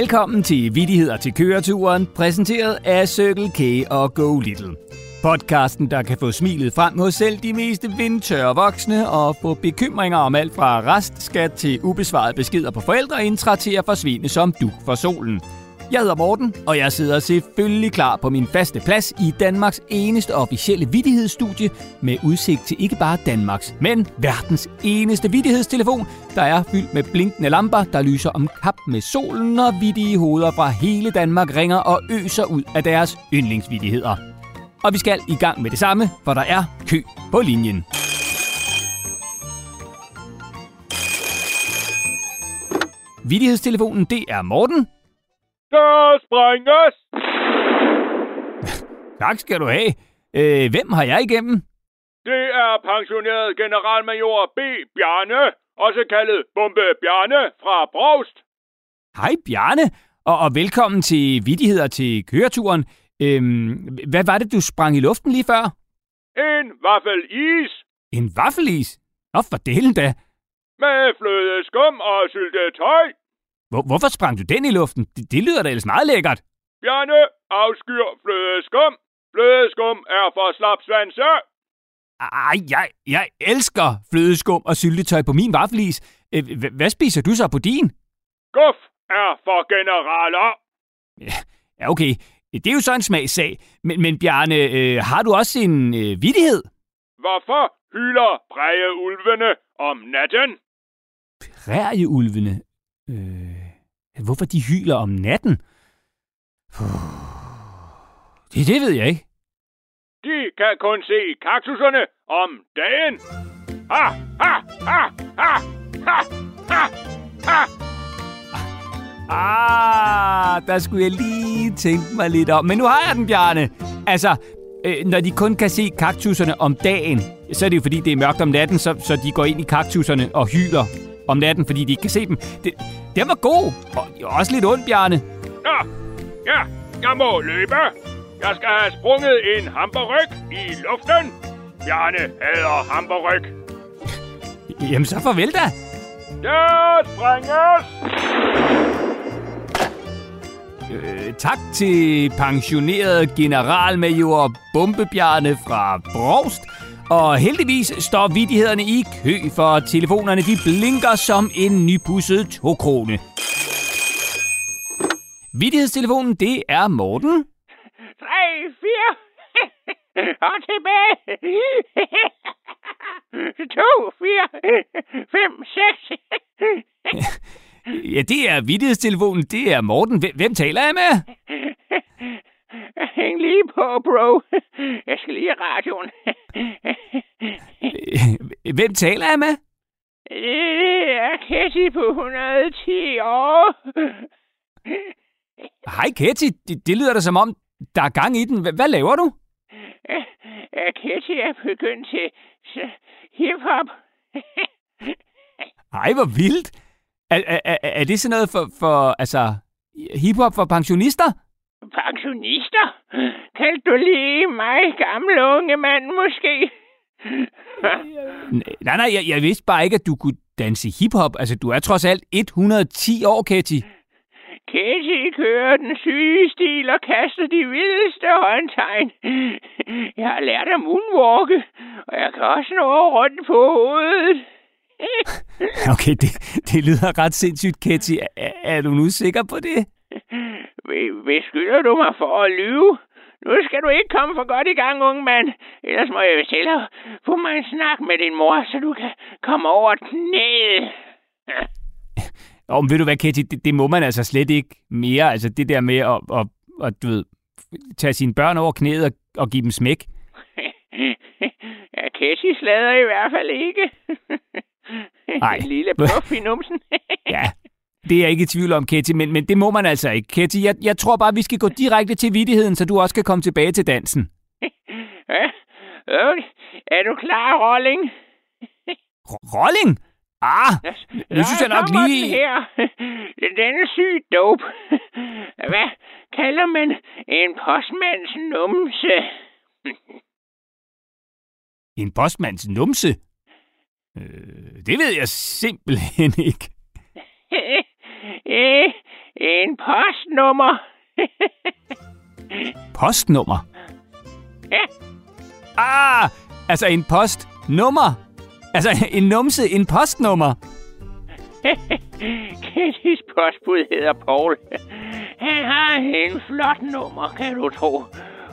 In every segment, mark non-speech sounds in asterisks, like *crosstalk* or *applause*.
Velkommen til Vidigheder til køreturen, præsenteret af Circle K og Go Little. Podcasten, der kan få smilet frem hos selv de mest vindtørre voksne og få bekymringer om alt fra restskat til ubesvarede beskeder på forældreintra til at forsvinde som du for solen. Jeg hedder Morten, og jeg sidder selvfølgelig klar på min faste plads i Danmarks eneste officielle vidighedsstudie med udsigt til ikke bare Danmarks, men verdens eneste vidighedstelefon, der er fyldt med blinkende lamper, der lyser om kap med solen, og vidige hoveder fra hele Danmark ringer og øser ud af deres yndlingsvidigheder. Og vi skal i gang med det samme, for der er kø på linjen. Vidighedstelefonen, det er Morten. Der sprænges! *laughs* Tak skal du have. Øh, hvem har jeg igennem? Det er pensioneret generalmajor B. Bjarne, også kaldet Bombe Bjarne fra Brost. Hej Bjarne, og, og velkommen til Vittigheder til køreturen. Øhm, hvad var det, du sprang i luften lige før? En vaffel is En vaffelis? Nå, for delen da. med flødeskum og syltetøj. Hvor, hvorfor sprang du den i luften? Det, det lyder da ellers meget lækkert. Bjarne afskyr flødeskum. Flødeskum er for slapsvanse. Ej, jeg, jeg elsker flødeskum og syltetøj på min vaffelis. Øh, hvad spiser du så på din? Guf er for generaler. Ja, okay. Det er jo så en smagssag. Men, men Bjarne, øh, har du også en øh, vittighed? Hvorfor hyler ulvene om natten? Prærieulvene. Hvorfor de hyler om natten? *sighs* Det, det ved jeg ikke. De kan kun se kaktuserne om dagen. Ha, ha, ha, ha, ha, ha, ha. Ah, der skulle jeg lige tænke mig lidt om. Men nu har jeg den, Bjarne. Altså, øh, når de kun kan se kaktuserne om dagen, så er det jo fordi, det er mørkt om natten, så, så de går ind i kaktuserne og hyler om natten, fordi de ikke kan se dem. Det, den var god. Og også lidt ondt, Bjarne. Nå, ja, jeg må løbe. Jeg skal have sprunget en hamperryg i luften. Bjarne hader hamperryg. Jamen, så farvel da. Der sprænges! Øh, tak til pensioneret generalmajor Bombebjarne fra Brost. Og heldigvis står vidighederne i kø, for telefonerne de blinker som en nypudset tokrone. Vidighedstelefonen, det er Morten. 3, 4, og tilbage. 2, 4, 5, 6. Ja, det er vidighedstelefonen, det er Morten. Hvem, taler jeg med? Hæng lige på, bro. Jeg skal lige i radioen. *laughs* Hvem taler jeg med? Det er Ketty på 110 år. *laughs* Hej Ketty, det, det lyder da som om, der er gang i den. Hva- Hvad laver du? *laughs* Ketty er begyndt til hiphop. Ej, hvor vildt. Er, er, er- er det sådan noget for, for altså, hiphop for pensionister? Pensionister? Kaldte du lige mig gammel unge mand, måske? Nej, nej, jeg, jeg vidste bare ikke, at du kunne danse hiphop. Altså, du er trods alt 110 år, Ketty. Ketty kører den syge stil og kaster de vildeste håndtegn. Jeg har lært at moonwalke, og jeg kan også nå rundt på hovedet. *laughs* Okay, det, det lyder ret sindssygt, Ketty. Er, er du nu sikker på det? Be- Beskylder du mig for at lyve? Nu skal du ikke komme for godt i gang, unge mand. Ellers må jeg vist hellere få mig en snak med din mor, så du kan komme over knæet. Og ved du hvad, Ketty, det, det må man altså slet ikke mere. Altså, det der med at, at, at du ved, tage sine børn over knæet og, og give dem smæk. *laughs* ja, Ketty slader i hvert fald ikke. Ej. En *laughs* lille puff i numsen. *laughs* Ja, det er jeg ikke i tvivl om, Ketty, men, men det må man altså ikke. Ketty, jeg, jeg tror bare, vi skal gå direkte til vidtigheden, så du også kan komme tilbage til dansen. *laughs* Okay. Er du klar, Rolling? Rolling? Ah, nu synes jeg nok lige... Den her. *laughs* Den er syg dope. *laughs* Hvad kalder man en postmands numse? En postmands numse? Øh, det ved jeg simpelthen ikke. Eh, en postnummer. *laughs* Postnummer? ja, Ah, altså en postnummer. Altså en numse, en postnummer. *laughs* Kettys postbud hedder Paul. Han har en flot nummer, kan du tro.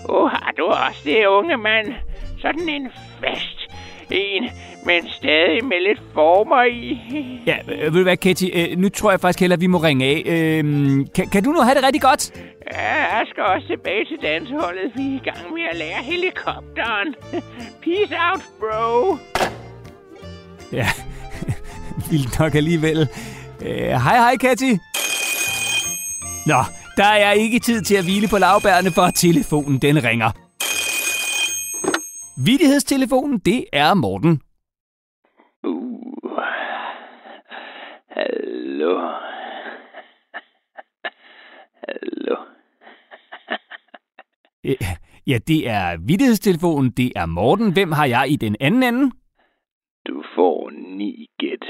Og har du også det, unge mand? Sådan en fest en, men stadig med lidt former i. Ja, øh, ved du hvad, Ketty? Øh, nu tror jeg faktisk heller, at vi må ringe af. Øh, kan, kan du nu have det rigtig godt? Ja, jeg skal også tilbage til danseholdet. Vi er i gang med at lære helikopteren. *laughs* Peace out, bro. Ja, *laughs* vildt nok alligevel. Øh, hej, hej, Katty. Nå, der er ikke tid til at hvile på lavbærene, for telefonen den ringer. Vittighedstelefonen, det er Morten. Uh. Hallo. Hallo. *laughs* Øh, Ja, det er vittighedstelefonen, det er Morten. Hvem har jeg i den anden ende? Du får ni gæt.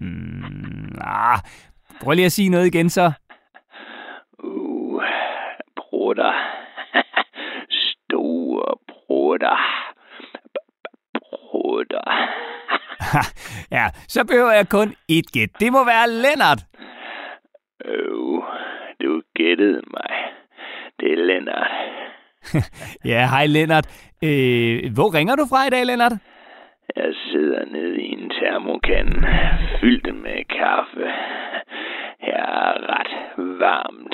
Hmm, ah, prøv lige at sige noget igen så. Brutter. Store brutter. Brutter. ja, så behøver jeg kun et gæt. Det må være Lennart. Øh, du gættede mig. Det er Lennart. *laughs* Ja, hej Lennart. Øh, hvor ringer du fra i dag, Lennart? Jeg sidder nede i en termokan fyldt med kaffe. Her er ret varmt.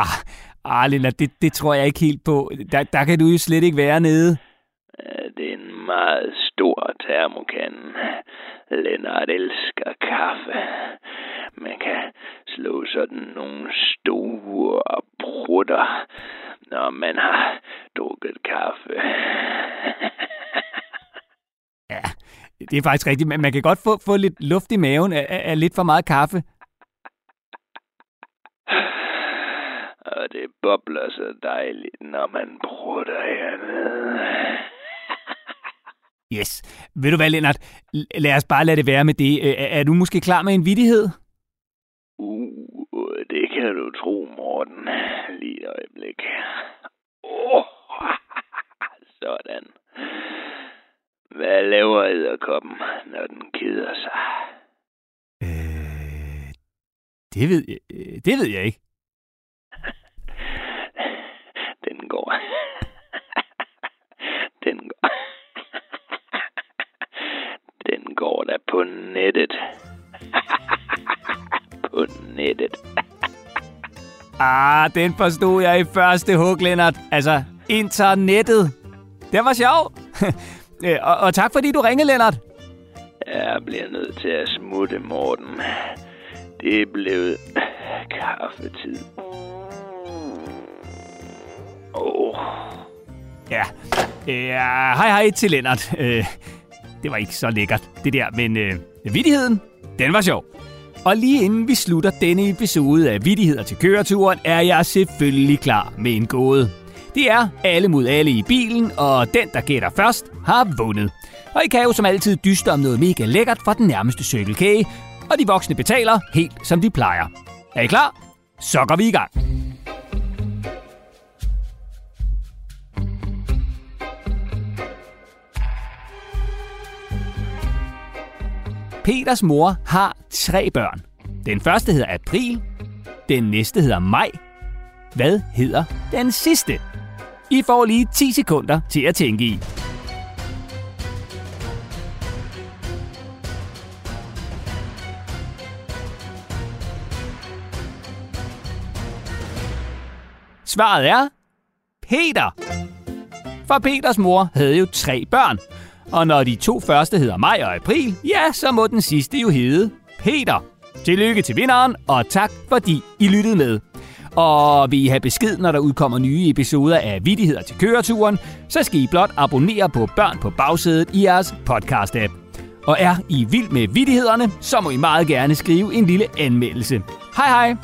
Ah, ah Lennart, det, det tror jeg ikke helt på. Der, der kan du jo slet ikke være nede. Øh, Det er en meget stor termokan. Lennart elsker kaffe. Man kan slå sådan nogle store brutter, når man har drukket kaffe. Ja, det er faktisk rigtigt, man kan godt få, få lidt luft i maven af, af, af lidt for meget kaffe. Og det bobler så dejligt, når man brutter hernede. *laughs* Yes. Ved du hvad, Lennart? Lad os bare lade det være med det. Er, er du måske klar med en vittighed? Uh, det kan du tro, Morten. Lige et øjeblik. Oh, *laughs* sådan. Hvad laver æderkoppen, når den keder sig? Øh, det ved jeg, øh, det ved jeg ikke. Den går. Den går. Da på nettet. *laughs* På nettet. Ah, den forstod jeg i første hug, Lennart. Altså, internettet. Det var sjov. *laughs* Øh, og, og tak fordi du ringede, Lennart. Jeg bliver nødt til at smutte, Morten. Det er blevet kaffetid. Oh, Ja, ja hej hej til Lennart. Det var ikke så lækkert, det der, men øh, vittigheden, den var sjov. Og lige inden vi slutter denne episode af Vittigheder til køreturen, er jeg selvfølgelig klar med en gåde. Det er alle mod alle i bilen, og den, der gætter først, har vundet. Og I kan jo som altid dyste om noget mega lækkert fra den nærmeste Circle K, og de voksne betaler helt som de plejer. Er I klar? Så går vi i gang. Peters mor har tre børn. Den første hedder April, den næste hedder Maj. Hvad hedder den sidste? I får lige 10 sekunder til at tænke i. Svaret er Peter. For Peters mor havde jo tre børn. Og når de to første hedder Maj og April, ja, så må den sidste jo hedde Peter. Tillykke til vinderen, og tak fordi I lyttede med. Og vil I have besked, når der udkommer nye episoder af Vittigheder til køreturen, så skal I blot abonnere på Børn på bagsædet i jeres podcast-app. Og er I vild med vittighederne, så må I meget gerne skrive en lille anmeldelse. Hej hej!